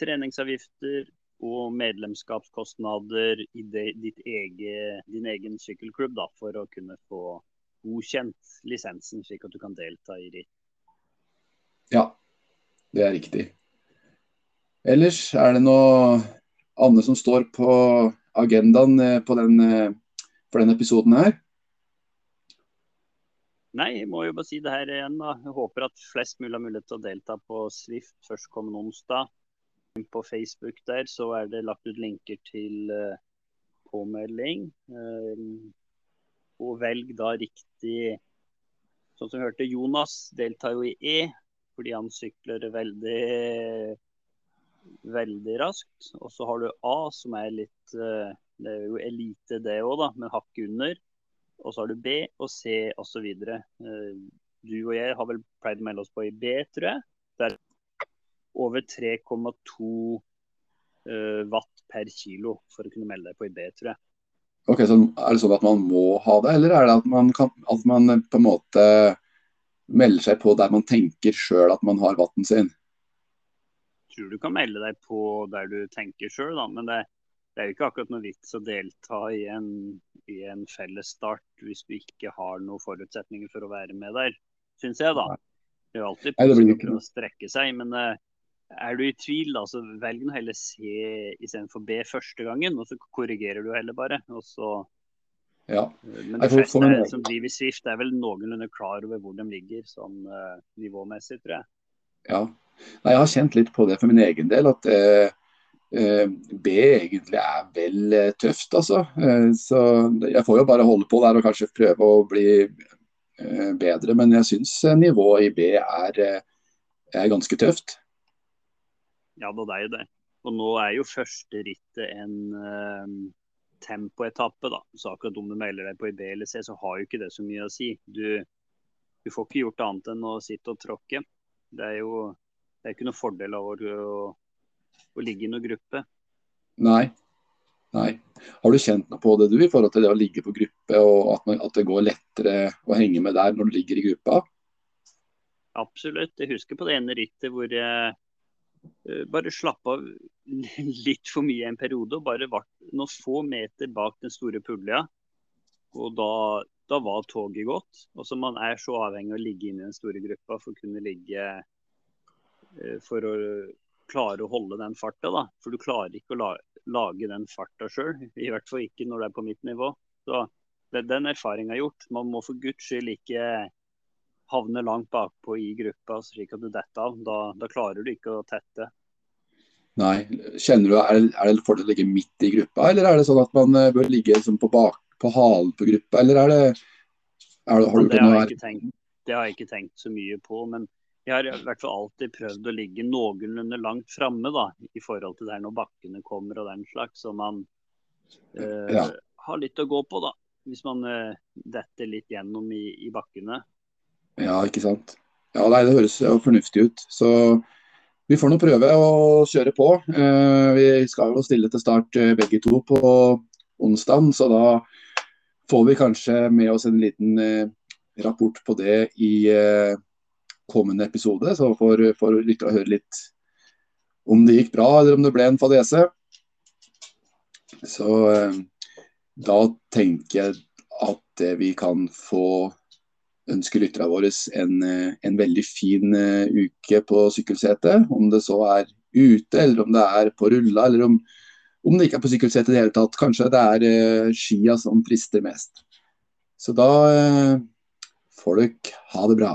treningsavgifter og medlemskapskostnader i det, ege, din egen sykkelklubb da, for å kunne få godkjent lisensen, slik at du kan delta i ritt. Ja, det er riktig. Ellers er det noe annet som står på agendaen eh, på den, eh, for denne episoden her? Nei, jeg må jo bare si det her igjen. da. Jeg håper at flest mulig har mulighet til å delta på Swift førstkommende onsdag. På Facebook der så er det lagt ut linker til uh, påmelding. Uh, og velg da riktig Sånn som vi hørte, Jonas deltar jo i E, fordi han sykler veldig veldig raskt. Og så har du A, som er litt uh, Det er jo elite, det òg, da, men hakk under. Og så har du B og C osv. Eh, du og jeg har vel pleid å melde oss på i B, tror jeg. Det er over 3,2 eh, watt per kilo for å kunne melde deg på i B, tror jeg. Ok, så Er det sånn at man må ha det, eller er det at man, kan, at man på en måte melder seg på der man tenker sjøl at man har vatten sin? Jeg tror du kan melde deg på der du tenker sjøl, men det, det er jo ikke akkurat noe vits å delta i en, i en felles start hvis du ikke har noen forutsetninger for å være med der, syns jeg, da. Det er jo alltid positivt å strekke seg, men uh, er du i tvil, da, så velg nå heller C istedenfor B første gangen, og så korrigerer du heller bare. Og så ja. Eh, men de fleste er, som driver Swift, er vel noenlunde klar over hvor de ligger sånn uh, nivåmessig, tror jeg. Ja. Nei, jeg har kjent litt på det for min egen del. at uh, uh, B egentlig er vel tøft, altså. Så jeg får jo bare holde på der og kanskje prøve å bli bedre. Men jeg syns nivået i B er, er ganske tøft. Ja, det er jo det. Og nå er jo første rittet en uh, tempoetappe, da. Så akkurat om du melder deg på i B eller C, så har jo ikke det så mye å si. Du, du får ikke gjort annet enn å sitte og tråkke. Det er jo det er ikke noen fordel av å å ligge i noen gruppe. Nei. Nei. Har du kjent noe på det du, i forhold til det å ligge på gruppe, og at, man, at det går lettere å henge med der når du ligger i gruppa? Absolutt. Jeg husker på det ene rittet hvor jeg bare slapp av [LAUGHS] litt for mye en periode. og Bare var noen få meter bak den store pulja. Og da, da var toget gått. Og så Man er så avhengig av å ligge inne i den store gruppa for å kunne ligge uh, for å klare å holde den farta. da. For du klarer ikke å lage den farta sjøl. I hvert fall ikke når det er på mitt nivå. Så det, er Den erfaringa gjort. Man må for guds skyld ikke havne langt bakpå i gruppa slik at du detter av. Da, da, klarer du ikke å tette. Nei. Kjenner du, Er det, er det fordel å ligge midt i gruppa, eller er det sånn at man eh, bør ligge liksom på, bak, på halen på gruppa? Eller er det, er det, har det, har jeg ikke tenkt, det har jeg ikke tenkt så mye på. men jeg har i hvert fall alltid prøvd å ligge noenlunde langt framme i forhold til der når bakkene kommer og den slags. Så man øh, ja. har litt å gå på, da. Hvis man øh, detter litt gjennom i, i, bakkene. Ja, ikke sant. Ja, nei, Det høres jo fornuftig ut. Så vi får nå prøve å kjøre på. Uh, vi skal jo stille til start begge to på onsdag, så da får vi kanskje med oss en liten rapport på det i kommende episode, så får, får lyttere høre litt om det gikk bra eller om det ble en fadese. Så eh, da tenker jeg at vi kan få ønske lytterne våre en, eh, en, veldig fin uh, uke på sykkelsetet. Om det så er ute, eller om det er på rulla, eller om, om det ikke er på sykkelsetet i det hele tatt. Kanskje det er uh, skia som frister mest. Så da får dere ha det bra.